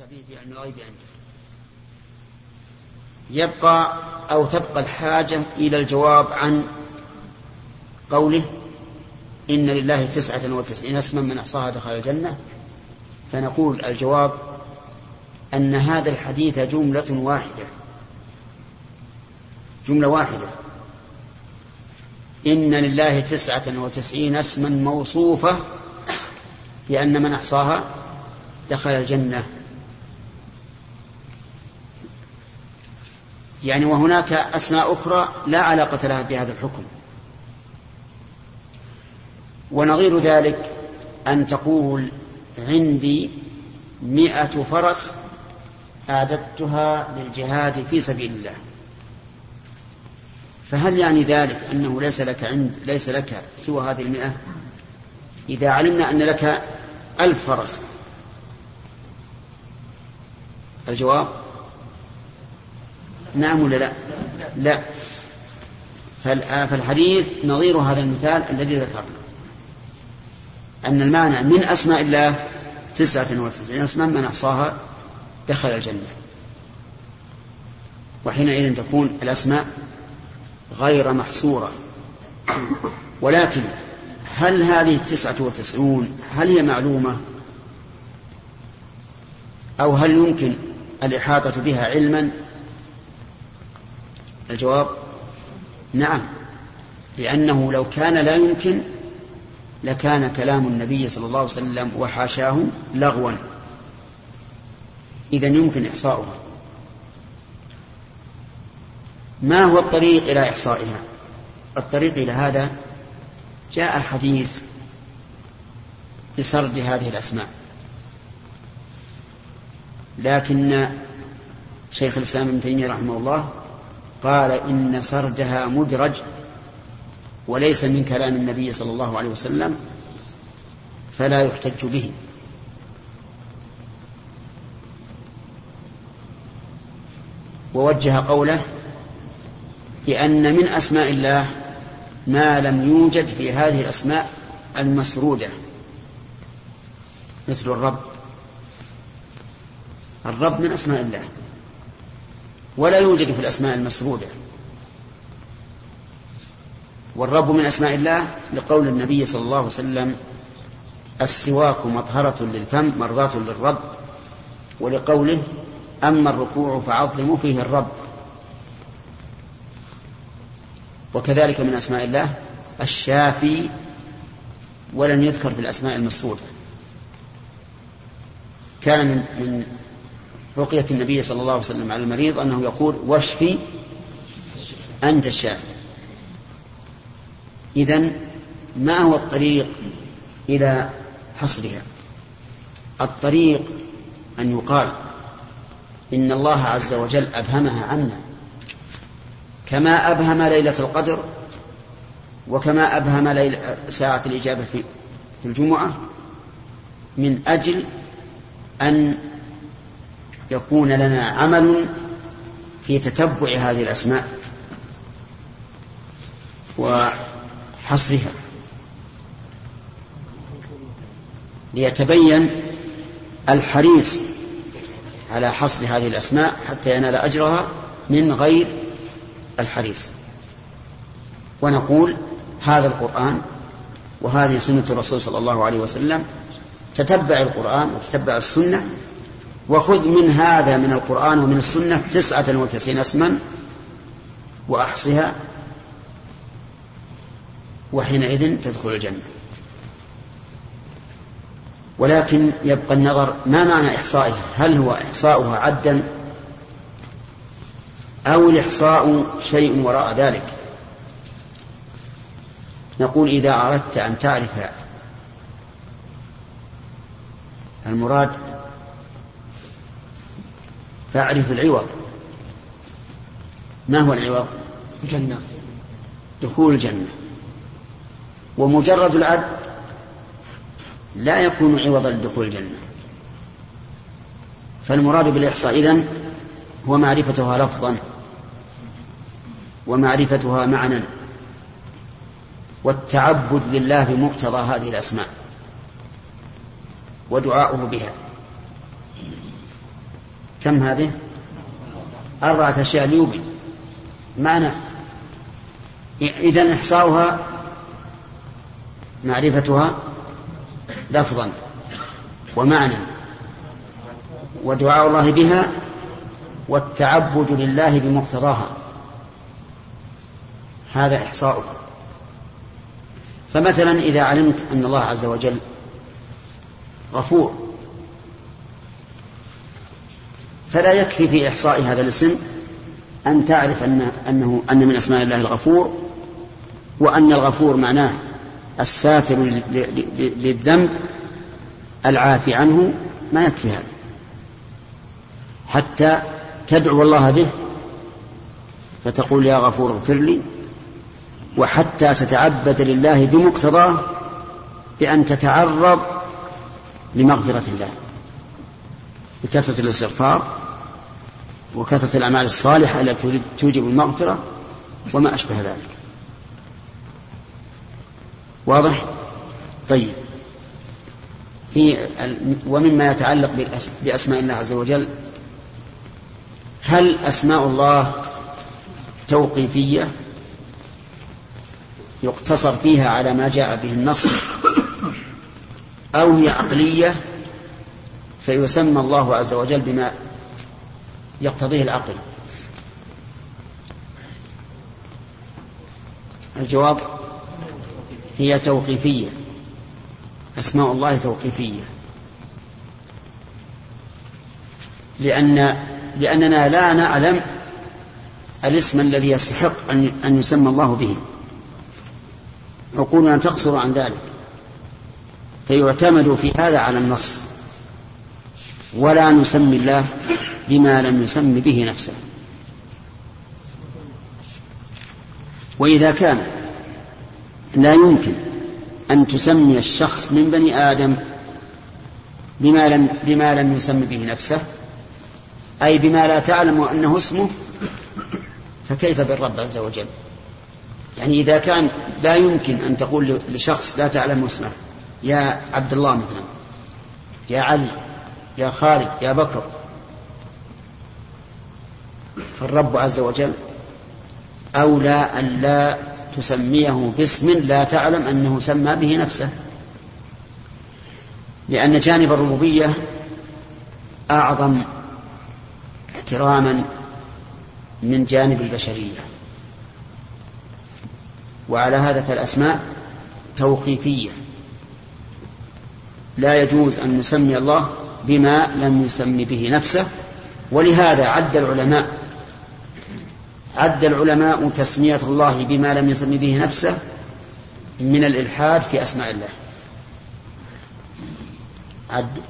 علم الغيب عنده يبقى أو تبقى الحاجة إلى الجواب عن قوله إن لله تسعة وتسعين اسما من أحصاها دخل الجنة فنقول الجواب أن هذا الحديث جملة واحدة. جملة واحدة. إن لله تسعة وتسعين اسما موصوفة بأن من أحصاها دخل الجنة. يعني وهناك أسماء أخرى لا علاقة لها بهذا الحكم. ونظير ذلك أن تقول عندي مئة فرس أعددتها للجهاد في سبيل الله. فهل يعني ذلك أنه ليس لك عند ليس لك سوى هذه المئة؟ إذا علمنا أن لك ألف فرس. الجواب نعم ولا لا؟ لا. فالحديث نظير هذا المثال الذي ذكرنا. أن المعنى من أسماء الله تسعة وتسعين اسما من أحصاها دخل الجنة. وحينئذ تكون الأسماء غير محصورة. ولكن هل هذه التسعة وتسعون هل هي معلومة؟ أو هل يمكن الإحاطة بها علما؟ الجواب نعم لأنه لو كان لا يمكن لكان كلام النبي صلى الله عليه وسلم وحاشاه لغوا. إذا يمكن إحصاؤها. ما هو الطريق إلى إحصائها؟ الطريق إلى هذا جاء حديث بسرد هذه الأسماء. لكن شيخ الإسلام ابن تيمية رحمه الله قال إن سردها مدرج وليس من كلام النبي صلى الله عليه وسلم فلا يحتج به. ووجه قوله بأن من أسماء الله ما لم يوجد في هذه الأسماء المسرودة مثل الرب. الرب من أسماء الله. ولا يوجد في الأسماء المسرودة. والرب من أسماء الله لقول النبي صلى الله عليه وسلم السواك مطهرة للفم مرضاة للرب ولقوله أما الركوع فعظموا فيه الرب. وكذلك من أسماء الله الشافي ولم يذكر في الأسماء المسرودة. كان من, رقية النبي صلى الله عليه وسلم على المريض أنه يقول واشفي أنت الشافي. إذن ما هو الطريق إلى حصرها؟ الطريق أن يقال إن الله عز وجل أبهمها عنا كما أبهم ليلة القدر وكما أبهم ليلة ساعة الإجابة في الجمعة من أجل أن يكون لنا عمل في تتبع هذه الأسماء وحصرها. ليتبين الحريص على حصر هذه الأسماء حتى ينال أجرها من غير الحريص. ونقول هذا القرآن وهذه سنة الرسول صلى الله عليه وسلم تتبع القرآن وتتبع السنة وخذ من هذا من القرآن ومن السنة تسعة وتسعين اسما وأحصها وحينئذ تدخل الجنة. ولكن يبقى النظر ما معنى إحصائها؟ هل هو إحصاؤها عدا أو الإحصاء شيء وراء ذلك؟ نقول إذا أردت أن تعرف المراد فأعرف العوض. ما هو العوض؟ الجنة. دخول الجنة. ومجرد العد لا يكون عوضا لدخول الجنة. فالمراد بالإحصاء إذن هو معرفتها لفظا ومعرفتها معنى والتعبد لله بمقتضى هذه الأسماء. ودعاؤه بها. كم هذه؟ أربعة أشياء ليوبي معنى إذا إحصاؤها معرفتها لفظا ومعنى. ودعاء الله بها والتعبد لله بمقتضاها. هذا إحصاؤها. فمثلا إذا علمت أن الله عز وجل غفور فلا يكفي في إحصاء هذا الاسم أن تعرف أن أنه أن من أسماء الله الغفور وأن الغفور معناه الساتر للذنب العافي عنه ما يكفي هذا. حتى تدعو الله به فتقول يا غفور اغفر لي وحتى تتعبد لله بمقتضاه بأن تتعرض لمغفرة الله. بكثرة الاستغفار وكثرة الأعمال الصالحة التي توجب المغفرة وما أشبه ذلك. واضح؟ طيب. في ومما يتعلق بأسماء الله عز وجل هل أسماء الله توقيفية؟ يقتصر فيها على ما جاء به النص أو هي عقلية؟ فيسمى الله عز وجل بما يقتضيه العقل. الجواب هي توقيفية. أسماء الله توقيفية. لأن لأننا لا نعلم الاسم الذي يستحق أن أن يسمى الله به. عقولنا تقصر عن ذلك. فيعتمد في هذا على النص. ولا نسمي الله بما لم يسم به نفسه. وإذا كان لا يمكن أن تسمي الشخص من بني آدم بما لم بما لم يسم به نفسه أي بما لا تعلم أنه اسمه فكيف بالرب عز وجل؟ يعني إذا كان لا يمكن أن تقول لشخص لا تعلم اسمه يا عبد الله مثلا يا علي يا خالد يا بكر. فالرب عز وجل أولى أن لا تسميه باسم لا تعلم أنه سمى به نفسه. لأن جانب الربوبية أعظم احتراما من جانب البشرية. وعلى هذا فالأسماء توقيفية. لا يجوز أن نسمي الله بما لم يسم به نفسه ولهذا عد العلماء عد العلماء تسمية الله بما لم يسم به نفسه من الإلحاد في أسماء الله.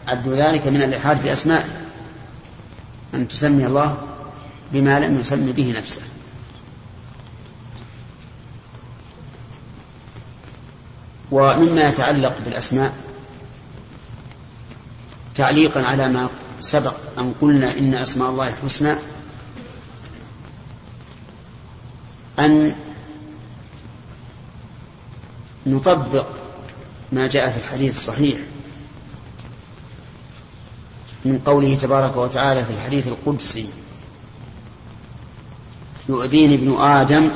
عد ذلك من الإلحاد في أسمائه أن تسمي الله بما لم يسم به نفسه. ومما يتعلق بالأسماء تعليقا على ما سبق أن قلنا إن أسماء الله الحسنى أن نطبق ما جاء في الحديث الصحيح من قوله تبارك وتعالى في الحديث القدسي يؤذيني ابن آدم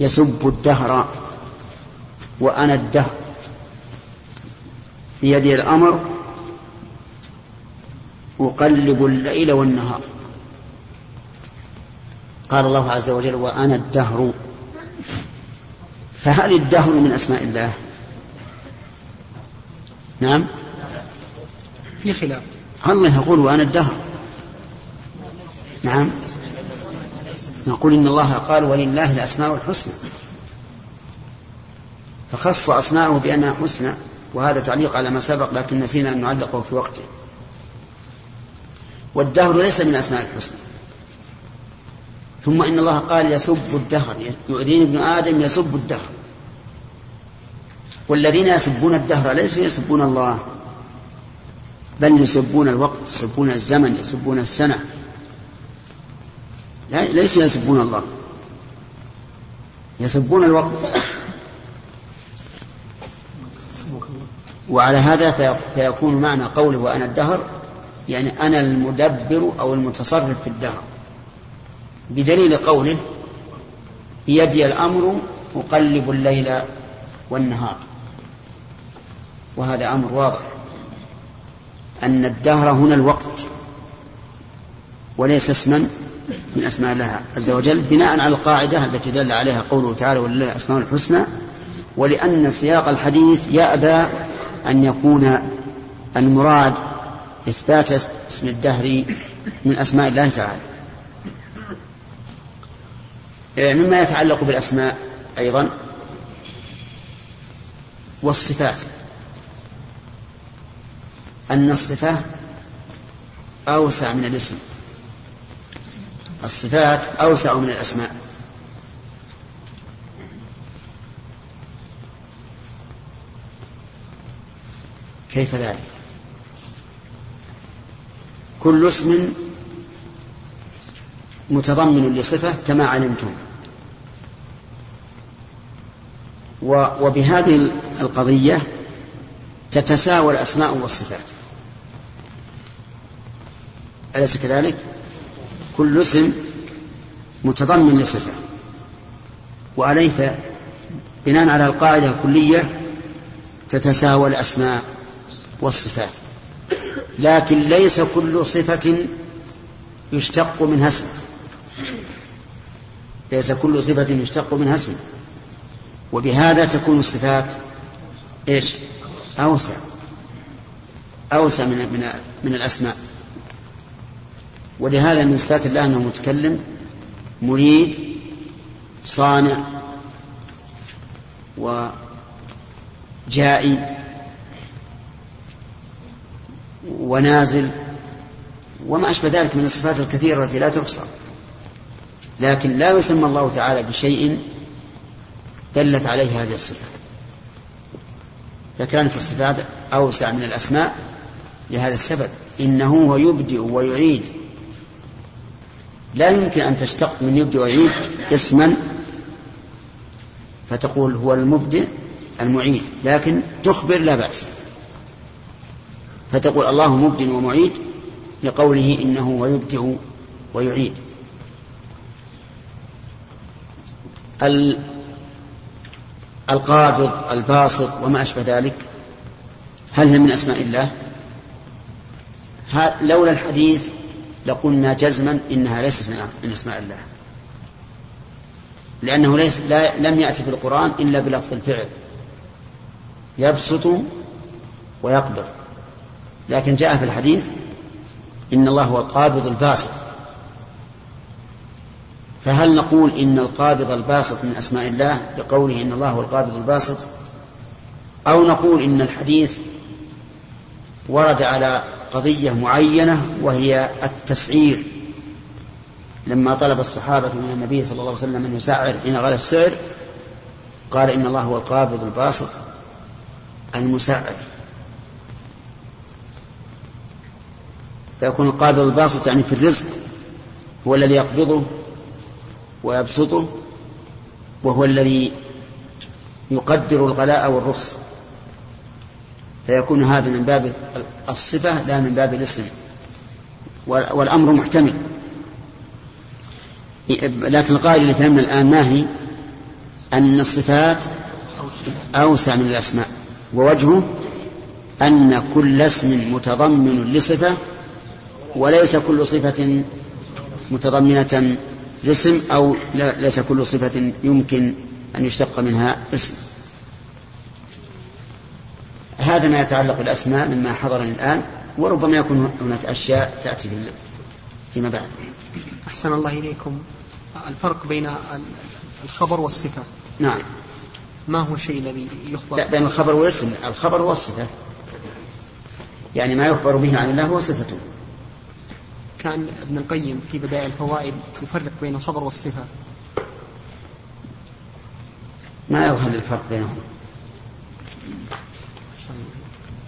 يسب الدهر وأنا الدهر بيدي الأمر أقلب الليل والنهار. قال الله عز وجل وأنا الدهر. فهل الدهر من أسماء الله؟ نعم. في خلاف. الله يقول وأنا الدهر. نعم. نقول إن الله قال ولله الأسماء الحسنى. فخص أسماءه بأنها حسنى وهذا تعليق على ما سبق لكن نسينا أن نعلقه في وقته. والدهر ليس من أسماء الحسنى. ثم إن الله قال يسب الدهر يؤذيني ابن آدم يسب الدهر. والذين يسبون الدهر ليسوا يسبون الله بل يسبون الوقت يسبون الزمن يسبون السنة. ليسوا يسبون الله. يسبون الوقت. وعلى هذا فيكون معنى قوله وأنا الدهر يعني أنا المدبر أو المتصرف في الدهر. بدليل قوله بيدي الأمر أقلب الليل والنهار. وهذا أمر واضح. أن الدهر هنا الوقت وليس اسما من أسماء الله عز وجل بناء على القاعدة التي دل عليها قوله تعالى ولله الأسماء الحسنى ولأن سياق الحديث يأبى أن يكون المراد إثبات اسم الدهر من أسماء الله تعالى. إيه، مما يتعلق بالأسماء أيضا والصفات. أن الصفة أوسع من الاسم. الصفات أوسع من الأسماء. كيف ذلك؟ كل اسم متضمن لصفة كما علمتم. وبهذه القضية تتساوى الأسماء والصفات. أليس كذلك؟ كل اسم متضمن لصفة. وعليه بناء على القاعدة الكلية تتساوى الأسماء والصفات. لكن ليس كل صفة يشتق منها اسم ليس كل صفة يشتق منها اسم وبهذا تكون الصفات إيش؟ أوسع. أوسع من من من الأسماء. ولهذا من صفات الله أنه متكلم مريد صانع وجائي. ونازل وما أشبه ذلك من الصفات الكثيرة التي لا تحصى لكن لا يسمى الله تعالى بشيء دلت عليه هذه الصفة فكانت الصفات أوسع من الأسماء لهذا السبب. إنه هو يبدئ ويعيد. لا يمكن أن تشتق من يبدئ ويعيد اسما فتقول هو المبدئ المعيد. لكن تخبر لا بأس. فتقول الله مبدئ ومعيد لقوله إنه هو يبدئ ويعيد القابض الباسط وما أشبه ذلك هل هي من أسماء الله؟ لولا الحديث لقلنا جزما إنها ليست من أسماء الله. لأنه ليس لا لم يأتي في القرآن إلا بلفظ الفعل. يبسط ويقبض لكن جاء في الحديث إن الله هو القابض الباسط. فهل نقول إن القابض الباسط من أسماء الله بقوله إن الله هو القابض الباسط؟ أو نقول إن الحديث ورد على قضية معينة وهي التسعير. لما طلب الصحابة من النبي صلى الله عليه وسلم أن يسعر حين غلى السعر قال إن الله هو القابض الباسط المسعر. فيكون القابض الباسط يعني في الرزق هو الذي يقبضه ويبسطه وهو الذي يقدر الغلاء والرخص. فيكون هذا من باب الصفة لا من باب الاسم. والأمر محتمل. لكن القاعدة اللي فهمنا الآن ما هي؟ أن الصفات أوسع من الأسماء. ووجهه أن كل اسم متضمن لصفة وليس كل صفة متضمنة لاسم أو ليس كل صفة يمكن أن يشتق منها اسم. هذا ما يتعلق بالأسماء مما حضرني الآن وربما يكون هناك أشياء تأتي فيما بعد. أحسن الله إليكم. الفرق بين الخبر والصفة. نعم. ما هو الشيء الذي يخبر؟ لا بين الخبر والاسم. الخبر هو الصفة يعني ما يخبر به عن الله هو صفته. كان ابن القيم في بدائع الفوائد يفرق بين الخبر والصفة. ما يظهر الفرق بينهم.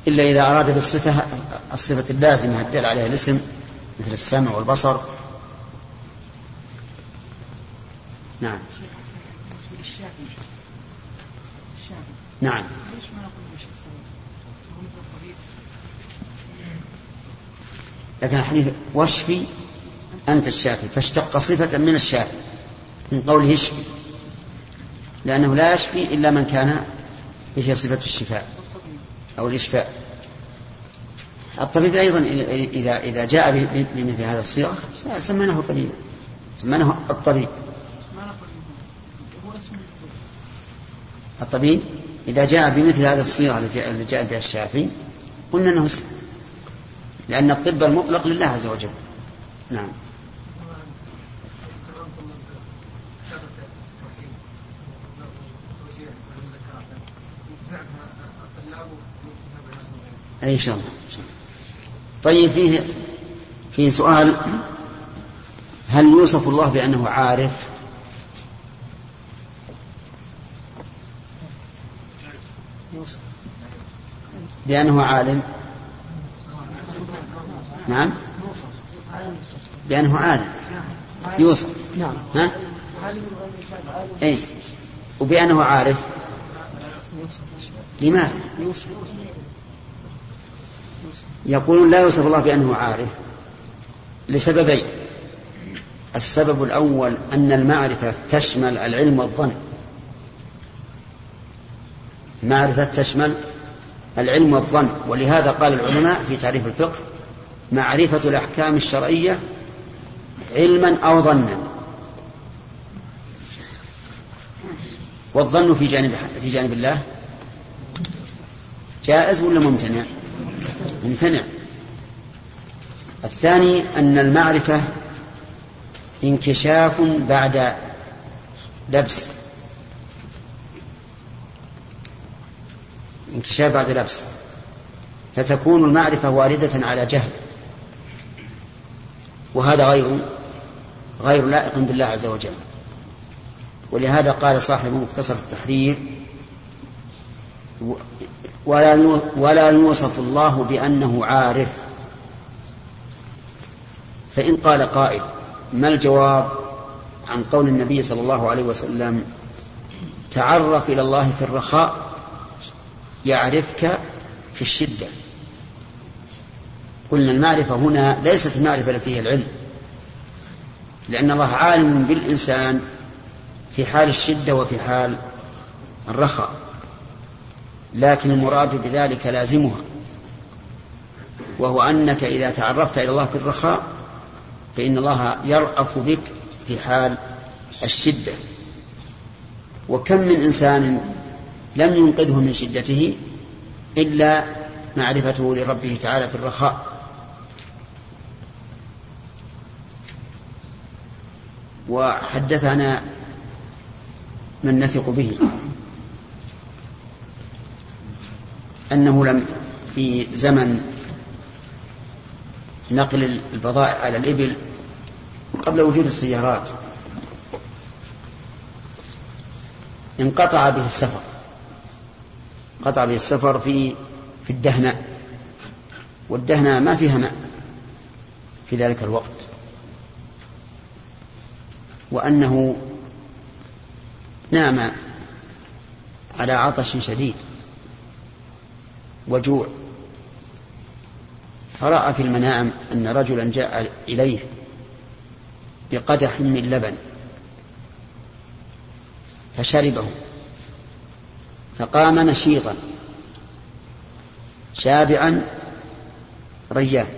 إلا إذا أراد بالصفة الصفة اللازمة الدال عليها الاسم مثل السمع والبصر. نعم. نعم. لكن الحديث واشفي أنت الشافي فاشتق صفة من الشافي من قوله اشفي لأنه لا يشفي إلا من كان به صفة الشفاء أو الإشفاء. الطبيب أيضا إذا إذا جاء بمثل هذا الصيغة سميناه طبيبا سميناه الطبيب. الطبيب إذا جاء بمثل هذه الصيغة التي جاء بها الشافعي قلنا أنه لأن الطب المطلق لله عز وجل. نعم. أي إن شاء الله. طيب فيه في سؤال هل يوصف الله بأنه عارف؟ بأنه عالم؟ نعم. بأنه عالم. يوصف. نعم. ها؟ أي وبأنه عارف. لماذا؟ يقولون لا يوصف الله بأنه عارف لسببين. السبب الأول أن المعرفة تشمل العلم والظن. معرفة تشمل العلم والظن. ولهذا قال العلماء في تعريف الفقه معرفة الأحكام الشرعية علما أو ظنا. والظن في جانب في جانب الله. جائز ولا ممتنع؟ ممتنع. الثاني أن المعرفة انكشاف بعد لبس. انكشاف بعد لبس. فتكون المعرفة واردة على جهل. وهذا غير غير لائق بالله عز وجل. ولهذا قال صاحب مختصر التحرير ولا يوصف الله بأنه عارف. فإن قال قائل ما الجواب عن قول النبي صلى الله عليه وسلم تعرف إلى الله في الرخاء يعرفك في الشدة. قلنا المعرفة هنا ليست المعرفة التي هي العلم. لأن الله عالم بالإنسان في حال الشدة وفي حال الرخاء. لكن المراد بذلك لازمها. وهو أنك إذا تعرفت إلى الله في الرخاء فإن الله يرأف بك في حال الشدة. وكم من إنسان لم ينقذه من شدته إلا معرفته لربه تعالى في الرخاء. وحدثنا من نثق به أنه لم في زمن نقل البضائع على الإبل قبل وجود السيارات. انقطع به السفر. قطع به السفر في في الدهنة والدهنة ما فيها ماء في ذلك الوقت. وأنه نام على عطش شديد وجوع. فرأى في المنام أن رجلا جاء إليه بقدح من لبن فشربه فقام نشيطا شابعا ريان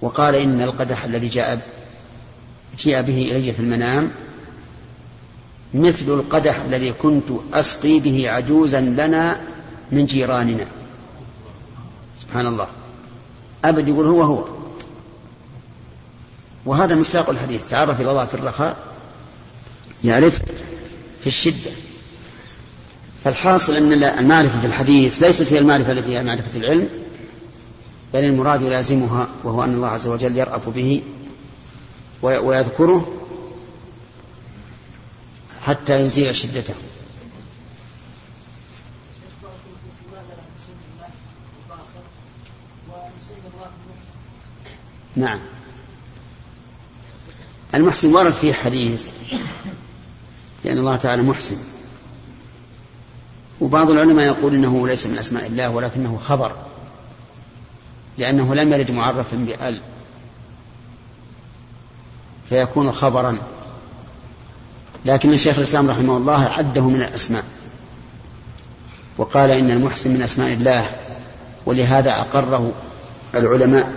وقال إن القدح الذي جاء جاء به إلي في المنام مثل القدح الذي كنت أسقي به عجوزا لنا من جيراننا. سبحان الله. أبد يقول هو هو. وهذا مصداق الحديث. تعرف إلى الله في الرخاء. يعرف في الشدة. فالحاصل أن المعرفة في الحديث ليست هي المعرفة التي هي معرفة العلم بل المراد يلازمها وهو أن الله عز وجل يرأف به ويذكره حتى يزيل شدته. نعم. المحسن ورد فيه حديث لأن الله تعالى محسن. وبعض العلماء يقول إنه ليس من أسماء الله ولكنه خبر. لأنه لم يرد معرفا بأل. فيكون خبرا. لكن الشيخ الإسلام رحمه الله عده من الأسماء. وقال إن المحسن من أسماء الله ولهذا أقره العلماء.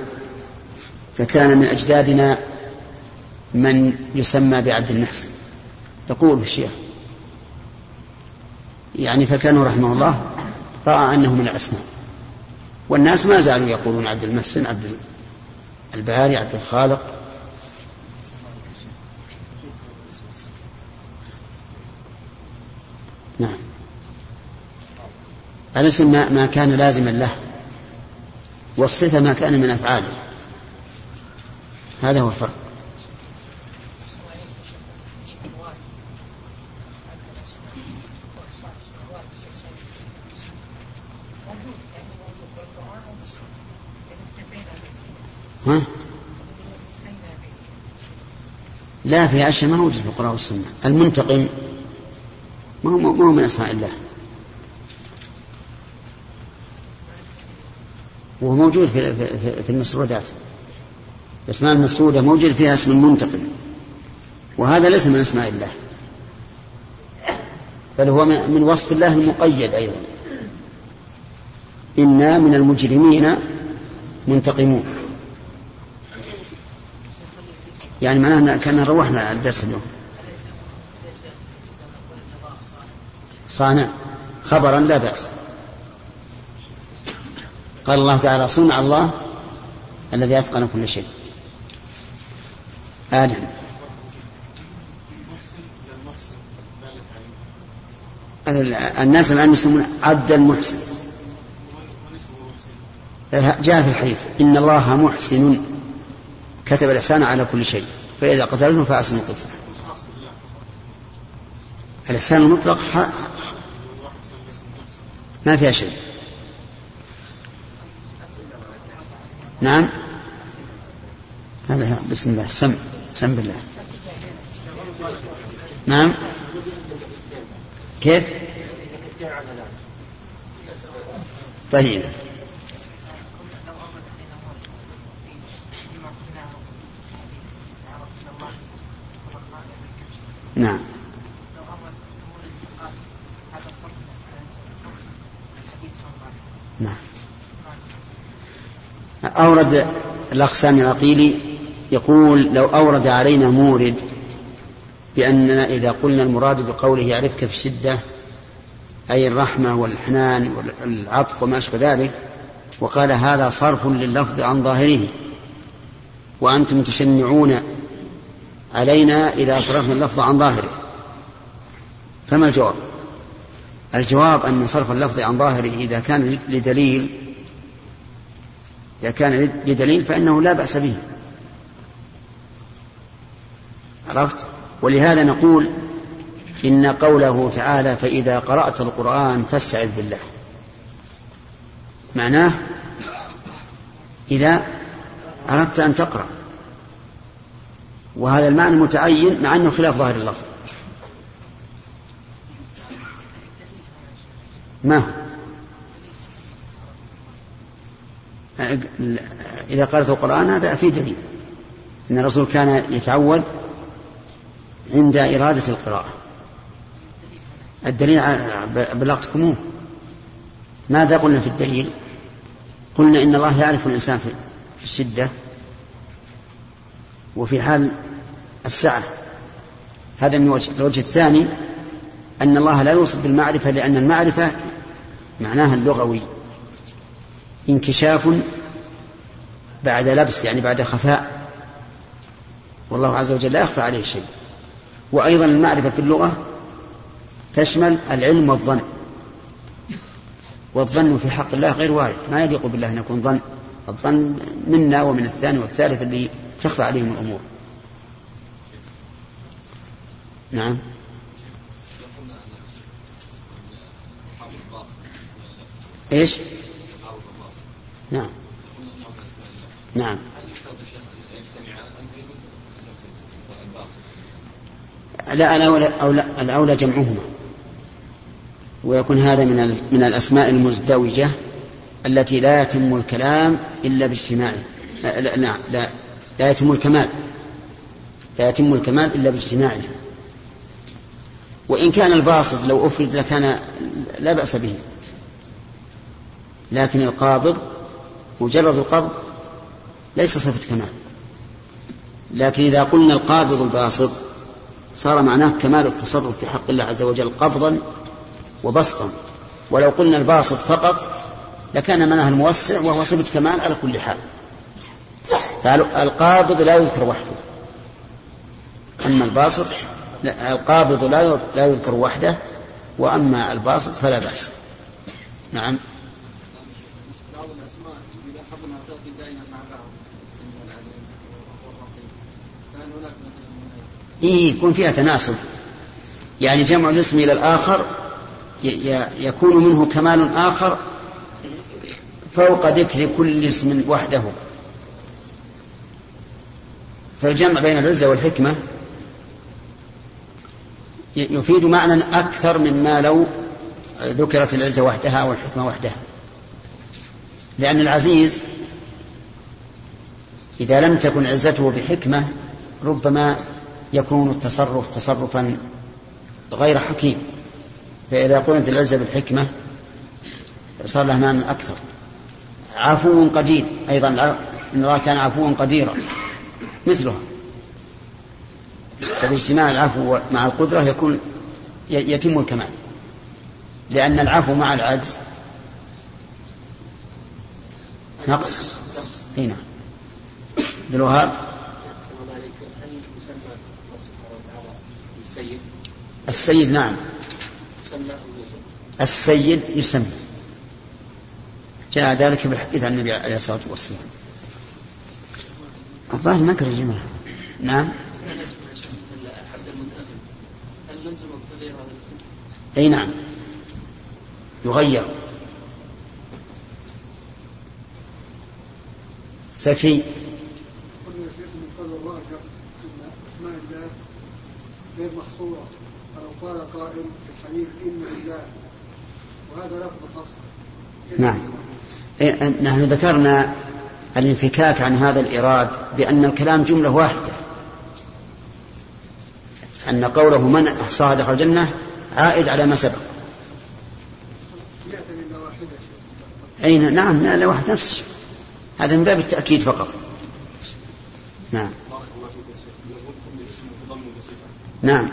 فكان من أجدادنا من يسمى بعبد المحسن. يقول الشيخ يعني فكانوا رحمه الله رأى أنه من الأسماء. والناس ما زالوا يقولون عبد المحسن عبد الباري عبد الخالق نعم الاسم ما, كان لازما له والصفة ما كان من أفعاله. هذا هو الفرق. ها؟ لا في أشياء ما وجد في القرآن والسنة. المنتقم ما هو ما هو من أسماء الله. وهو موجود في في, في المسرودات. الأسماء المسرودة موجود فيها اسم المنتقم وهذا ليس من أسماء الله. بل هو من وصف الله المقيد أيضا. إنا من المجرمين منتقمون. يعني معناه كأننا روحنا الدرس اليوم. صانع. خبرا لا بأس. قال الله تعالى صنع الله الذي أتقن كل شيء. آدم الناس الآن يسمون عبد المحسن. جاء في الحديث إن الله محسن. كتب الإحسان على كل شيء. فإذا قتلته فأحسن القتل الإحسان المطلق ما فيها شيء. نعم. هذا بسم الله. سم. سم بالله. نعم. كيف؟ طيب. نعم. نعم. أورد الأخ سامي العقيلي يقول لو أورد علينا مورد بأننا إذا قلنا المراد بقوله يعرفك في الشدة أي الرحمة والحنان والعطف وما أشبه ذلك وقال هذا صرف لللفظ عن ظاهره. وأنتم تشنعون علينا إذا صرفنا اللفظ عن ظاهره. فما الجواب؟ الجواب أن صرف اللفظ عن ظاهره إذا كان لدليل إذا كان لدليل فإنه لا بأس به. عرفت؟ ولهذا نقول إن قوله تعالى فإذا قرأت القرآن فاستعذ بالله. معناه إذا أردت أن تقرأ. وهذا المعنى متعين مع أنه خلاف ظاهر اللفظ. ما هو؟ إذا قرأت القرآن هذا في دليل. أن الرسول كان يتعوذ عند إرادة القراءة. الدليل بلغتكموه ماذا قلنا في الدليل؟ قلنا إن الله يعرف الإنسان في الشدة وفي حال السعة. هذا من وجه الوجه الثاني أن الله لا يوصف بالمعرفة لأن المعرفة معناها اللغوي. انكشاف بعد لبس يعني بعد خفاء. والله عز وجل لا يخفى عليه شيء. وأيضا المعرفة في اللغة تشمل العلم والظن. والظن في حق الله غير وارد. ما يليق بالله أن يكون ظن. الظن منا ومن الثاني والثالث اللي تخفى عليهم الأمور. نعم. إيش؟ نعم. نعم. لا الأولى, أولى, الأولى جمعهما. ويكون هذا من من الأسماء المزدوجة التي لا يتم الكلام إلا باجتماعه. لا لا, لا, لا يتم الكمال. لا يتم الكمال إلا باجتماعها وإن كان الباسط لو أفرد لكان لا بأس به. لكن القابض مجرد القبض ليس صفة كمال. لكن إذا قلنا القابض الباسط صار معناه كمال التصرف في حق الله عز وجل قبضا وبسطا. ولو قلنا الباسط فقط لكان معناه الموسع وهو صفة كمال على كل حال. فالقابض لا يذكر وحده. أما الباسط لا القابض لا لا يذكر وحده وأما الباسط فلا بأس. نعم بعض الأسماء إذا حضرنا تأتي دائما مع بعض فهل هناك إيه يكون فيها تناسب. يعني جمع الاسم إلى الآخر يكون منه كمال آخر فوق ذكر كل اسم وحده. فالجمع بين العزة والحكمة يفيد معنى أكثر مما لو ذكرت العزة وحدها والحكمة وحدها. لأن العزيز إذا لم تكن عزته بحكمة ربما يكون التصرف تصرفا غير حكيم. فإذا قلت العزة بالحكمة صار له معنى أكثر. عفو قدير أيضا إن الله كان عفوا قديرا مثلها. فباجتماع العفو مع القدرة يكون يتم الكمال. لأن العفو مع العجز نقص. هنا نعم. بالوهاب السيد نعم. السيد يسمى جاء ذلك بالحديث عن النبي عليه الصلاة والسلام. الظاهر ما كان الجماعة نعم. أي نعم. يغير. سكي. قلنا شيخ من قبل الله إن أسماء الله غير محصورة. فلو قال قائل في الحديث إن لله وهذا لفظ خاص نعم. إيه، نحن ذكرنا الانفكاك عن هذا الإيراد بأن الكلام جملة واحدة. أن قوله من أحصاها دخل الجنة عائد على ما سبق. أي نعم لا لا واحد نفس. هذا من باب التأكيد فقط. نعم. نعم.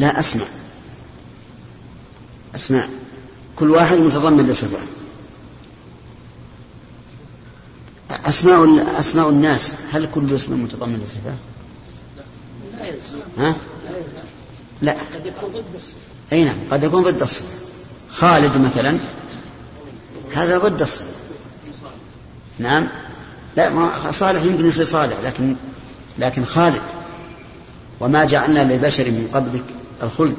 لا أسمع. أسماء كل واحد متضمن لصفة أسماء أسماء الناس هل كل اسم متضمن لصفة؟ ها؟ لا. قد يكون ضد الصفة أي نعم قد يكون ضد الصفة خالد مثلا. هذا ضد الصفة نعم. لا ما صالح يمكن يصير صالح لكن لكن خالد. وما جعلنا لبشر من قبلك الخلد.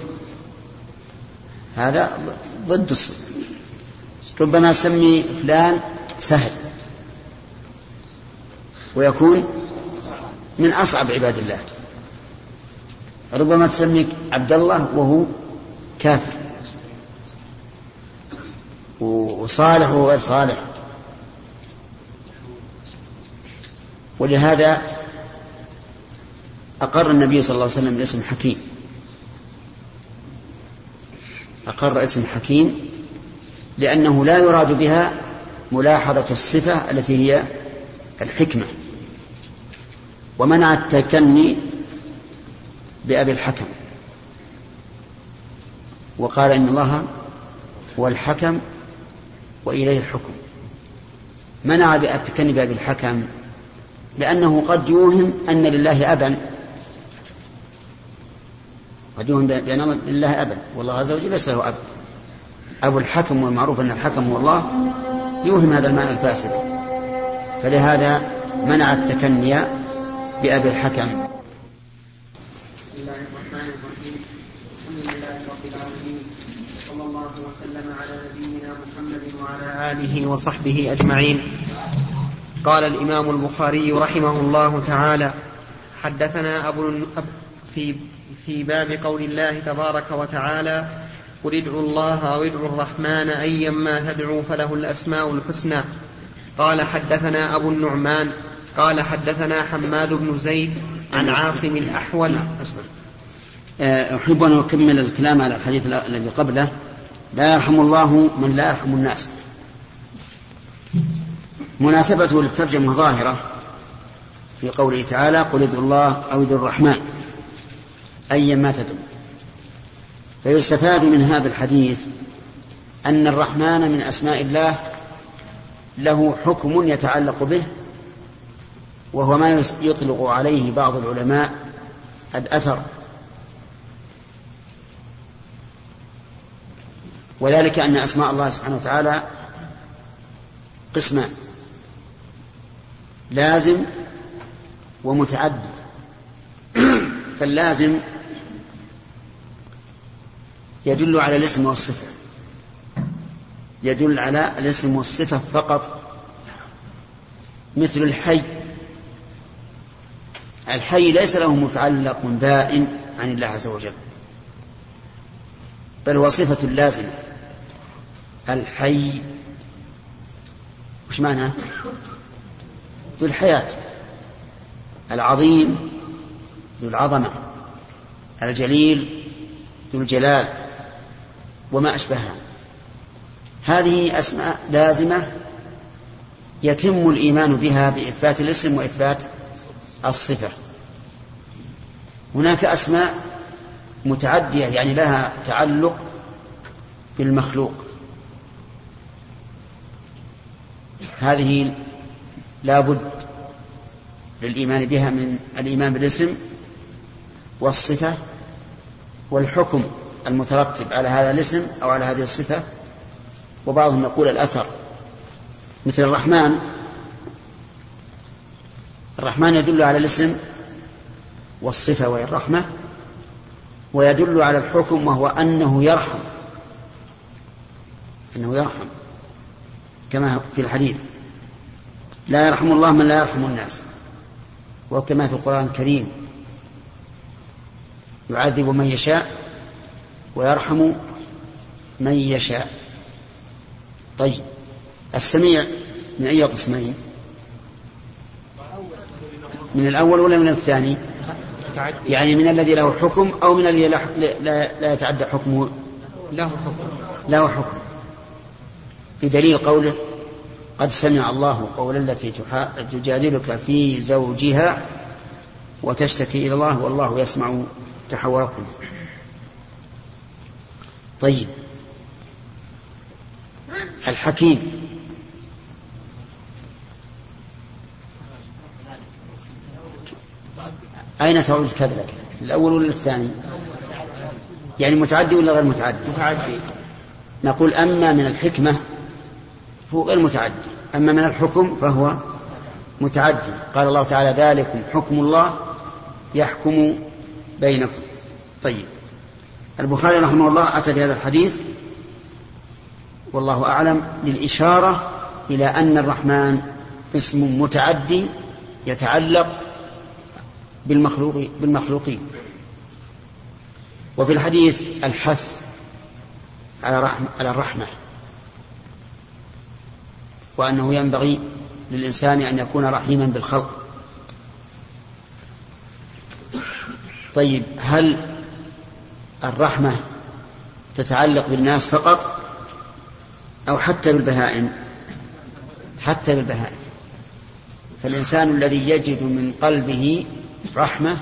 هذا ضد الصفة ربما سمي فلان سهل. ويكون من أصعب عباد الله. ربما تسميك عبد الله وهو كافر. وصالح وهو غير صالح. ولهذا أقر النبي صلى الله عليه وسلم باسم حكيم. أقر اسم حكيم لأنه لا يراد بها ملاحظة الصفة التي هي الحكمة. ومنع التكني بأبي الحكم. وقال إن الله هو الحكم وإليه الحكم. منع التكني بأبي الحكم لأنه قد يوهم أن لله أبا قد يوهم بأن لله أبا والله عز وجل ليس له أب. أبو الحكم والمعروف أن الحكم هو الله يوهم هذا المعنى الفاسد. فلهذا منع التكني بأبي الحكم. بسم الله الرحمن الرحيم الحمد لله رب العالمين صلى الله وسلم على نبينا محمد وعلى آله وصحبه أجمعين قال الإمام البخاري رحمه الله تعالى حدثنا أبو في في باب قول الله تبارك وتعالى قل ادعوا الله أو ادعوا الرحمن أيا ما تدعوا فله الأسماء الحسنى. قال حدثنا أبو النعمان قال حدثنا حماد بن زيد عن عاصم الأحول. أصبر آه، أحب أن أكمل الكلام على الحديث الذي قبله. لا يرحم الله من لا يرحم الناس. مناسبته للترجمة ظاهرة في قوله تعالى قل ادعوا الله أو ادعوا الرحمن. أيا ما تدعو فيستفاد من هذا الحديث أن الرحمن من أسماء الله له حكم يتعلق به وهو ما يطلق عليه بعض العلماء الأثر. وذلك أن أسماء الله سبحانه وتعالى قسمان لازم ومتعدد. فاللازم يدل على الاسم والصفة. يدل على الاسم والصفة فقط. مثل الحي. الحي ليس له متعلق بائن عن الله عز وجل. بل هو صفة لازمة. الحي. وش معناه ذو الحياة. العظيم. ذو العظمة. الجليل. ذو الجلال. وما أشبهها. هذه أسماء لازمة يتم الإيمان بها بإثبات الاسم وإثبات الصفة. هناك أسماء متعدية يعني لها تعلق بالمخلوق. هذه لا بد للإيمان بها من الإيمان بالاسم والصفة والحكم. المترتب على هذا الاسم أو على هذه الصفة وبعضهم يقول الأثر. مثل الرحمن. الرحمن يدل على الاسم والصفة وهي الرحمة ويدل على الحكم وهو أنه يرحم. أنه يرحم. كما في الحديث. لا يرحم الله من لا يرحم الناس. وكما في القرآن الكريم. يعذب من يشاء ويرحم من يشاء. طيب السميع من أي قسمين من الأول ولا من الثاني؟ يعني من الذي له حكم أو من الذي لا, لا, لا يتعدى حكمه؟ له حكم. له حكم. بدليل قوله قد سمع الله قول التي تجادلك في زوجها وتشتكي إلى الله والله يسمع تحوركم طيب. الحكيم. أين تعود الكذبة الأول ولا الثاني؟ يعني متعدي ولا غير متعدي؟ متعدي. نقول أما من الحكمة هو غير متعدي. أما من الحكم فهو متعدي. قال الله تعالى ذلكم حكم الله يحكم بينكم. طيب. البخاري رحمه الله أتى بهذا الحديث والله أعلم للإشارة إلى أن الرحمن اسم متعدي يتعلق بالمخلوق بالمخلوقين. وفي الحديث الحث على رحمة على الرحمة وأنه ينبغي للإنسان أن يكون رحيما بالخلق. طيب هل الرحمة تتعلق بالناس فقط أو حتى بالبهائم؟ حتى بالبهائم. فالإنسان الذي يجد من قلبه رحمة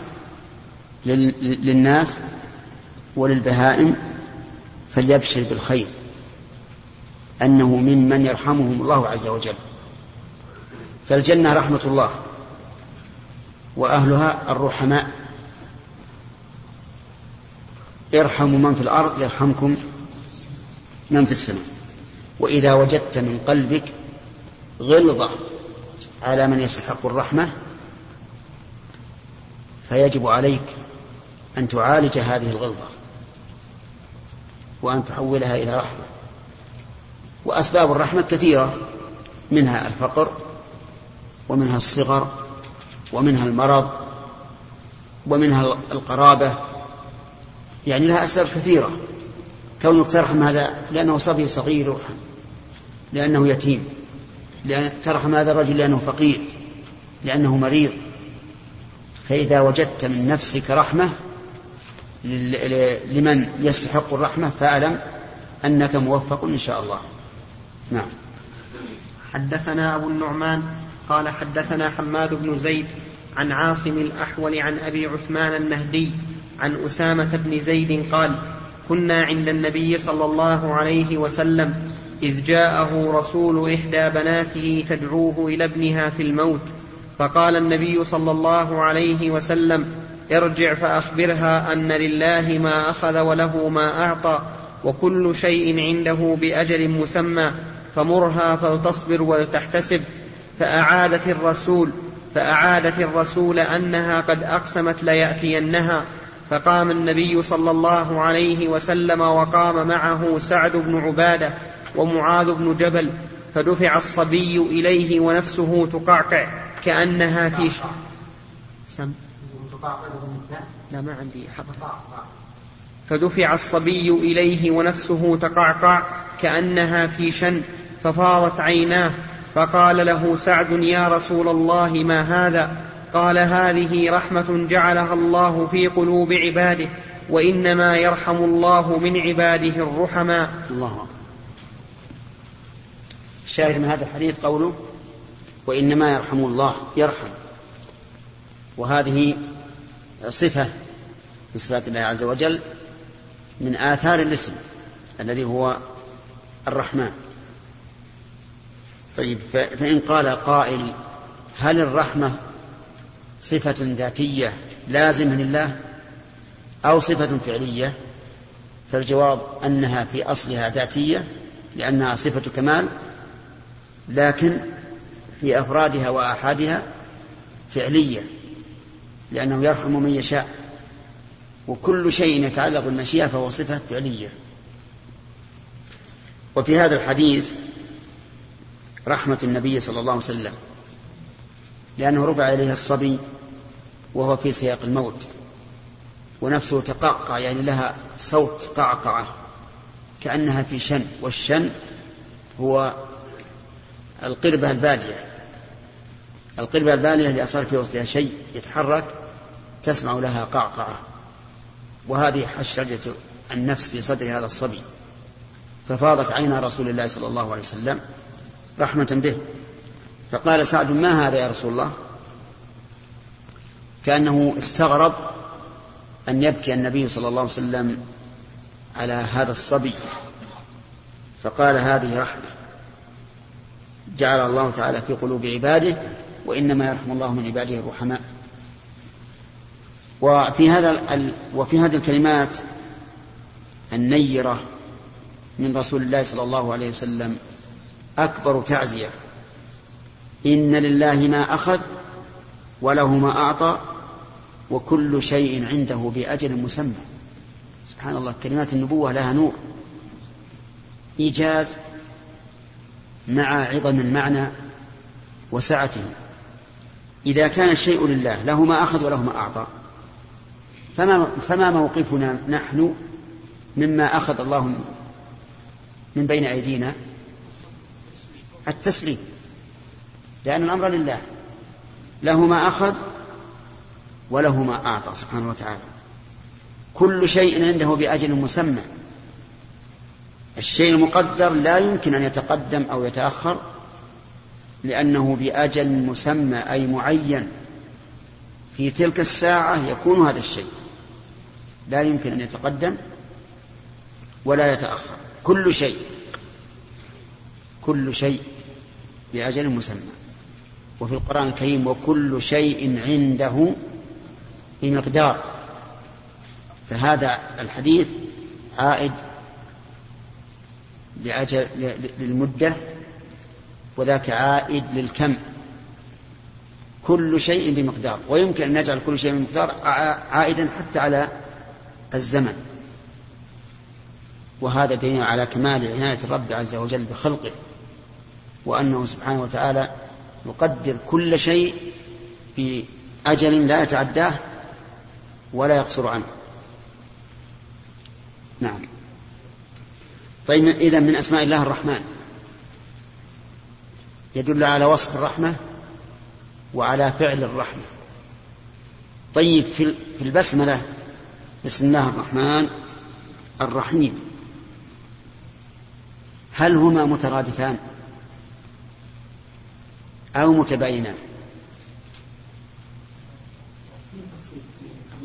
للناس وللبهائم فليبشر بالخير أنه ممن يرحمهم الله عز وجل. فالجنة رحمة الله وأهلها الرحماء. ارحموا من في الأرض يرحمكم من في السماء. وإذا وجدت من قلبك غلظة على من يستحق الرحمة فيجب عليك أن تعالج هذه الغلظة وأن تحولها إلى رحمة. وأسباب الرحمة كثيرة منها الفقر ومنها الصغر ومنها المرض ومنها القرابة يعني لها أسباب كثيرة. كونك ترحم هذا لأنه صبي صغير. لأنه يتيم. لأن ترحم هذا الرجل لأنه فقير. لأنه مريض. فإذا وجدت من نفسك رحمة لمن يستحق الرحمة فاعلم أنك موفق إن شاء الله. نعم. حدثنا أبو النعمان قال حدثنا حماد بن زيد عن عاصم الأحول عن أبي عثمان النهدي عن أسامة بن زيد قال كنا عند النبي صلى الله عليه وسلم إذ جاءه رسول إحدى بناته تدعوه إلى ابنها في الموت فقال النبي صلى الله عليه وسلم ارجع فأخبرها أن لله ما أخذ وله ما أعطى وكل شيء عنده بأجل مسمى فمرها فلتصبر ولتحتسب. فأعادت الرسول فأعادت الرسول أنها قد أقسمت ليأتينها فقام النبي صلى الله عليه وسلم وقام معه سعد بن عبادة ومعاذ بن جبل فدفع الصبي إليه ونفسه تقعقع كأنها في ش... سم. لا ما عندي حفظ فدفع الصبي إليه ونفسه تقعقع كأنها في شن ففاضت عيناه فقال له سعد يا رسول الله ما هذا؟ قال هذه رحمة جعلها الله في قلوب عباده وإنما يرحم الله من عباده الرحماء. الله الشاهد من هذا الحديث قوله وإنما يرحم الله يرحم. وهذه صفة من صفات الله عز وجل من آثار الاسم الذي هو الرحمن. طيب فإن قال قائل هل الرحمة صفة ذاتية لازمة لله أو صفة فعلية فالجواب أنها في أصلها ذاتية لأنها صفة كمال لكن في أفرادها وآحادها فعلية لأنه يرحم من يشاء. وكل شيء يتعلق بالمشيئة فهو صفة فعلية. وفي هذا الحديث رحمة النبي صلى الله عليه وسلم. لأنه رفع إليه الصبي وهو في سياق الموت ونفسه تقعقع يعني لها صوت قعقعة كأنها في شن والشن هو القربة البالية. القربة البالية اللي أصار في وسطها شيء يتحرك تسمع لها قعقعة. وهذه حشرجة النفس في صدر هذا الصبي. ففاضت عينا رسول الله صلى الله عليه وسلم رحمة به. فقال سعد ما هذا يا رسول الله؟ كأنه استغرب أن يبكي النبي صلى الله عليه وسلم على هذا الصبي. فقال هذه رحمة. جعل الله تعالى في قلوب عباده وإنما يرحم الله من عباده الرحماء. وفي هذا وفي هذه الكلمات النيرة من رسول الله صلى الله عليه وسلم أكبر تعزية. إن لله ما أخذ وله ما أعطى وكل شيء عنده بأجل مسمى. سبحان الله كلمات النبوة لها نور. إيجاز مع عظم المعنى وسعته. إذا كان الشيء لله له ما أخذ وله ما أعطى. فما, فما موقفنا نحن مما أخذ الله من بين أيدينا؟ التسليم. لأن الأمر لله. له ما أخذ وله ما أعطى سبحانه وتعالى. كل شيء عنده بأجل مسمى. الشيء المقدر لا يمكن أن يتقدم أو يتأخر لأنه بأجل مسمى أي معين. في تلك الساعة يكون هذا الشيء. لا يمكن أن يتقدم ولا يتأخر. كل شيء. كل شيء بأجل مسمى. وفي القرآن الكريم وكل شيء عنده بمقدار. فهذا الحديث عائد لأجل للمدة وذاك عائد للكم. كل شيء بمقدار. ويمكن أن نجعل كل شيء بمقدار عائدا حتى على الزمن. وهذا دليل على كمال عناية الرب عز وجل بخلقه وأنه سبحانه وتعالى يقدر كل شيء بأجل لا يتعداه ولا يقصر عنه. نعم. طيب إذا من أسماء الله الرحمن. يدل على وصف الرحمة وعلى فعل الرحمة. طيب في البسملة بسم الله الرحمن الرحيم. هل هما مترادفان؟ أو متباينان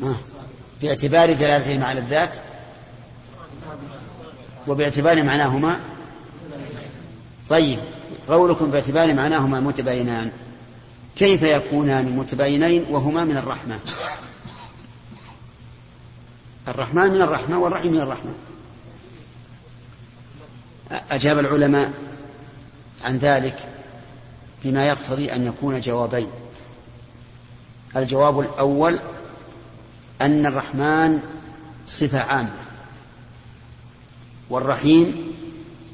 آه. باعتبار دلالتهما على الذات وباعتبار معناهما. طيب قولكم باعتبار معناهما متباينان. كيف يكونان متباينين وهما من الرحمة؟ الرحمن من الرحمة والرحيم من الرحمة. أجاب العلماء عن ذلك. بما يقتضي أن يكون جوابين. الجواب الأول أن الرحمن صفة عامة والرحيم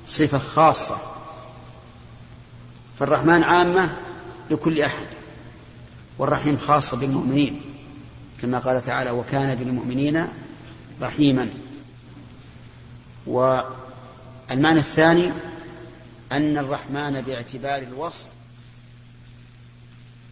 صفة خاصة. فالرحمن عامة لكل أحد والرحيم خاصة بالمؤمنين. كما قال تعالى وكان بالمؤمنين رحيما. والمعنى الثاني أن الرحمن باعتبار الوصف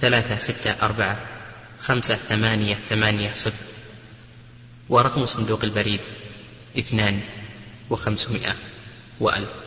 ثلاثة ستة أربعة خمسة ثمانية ثمانية صفر. ورقم صندوق البريد اثنان وخمسمائة وألف.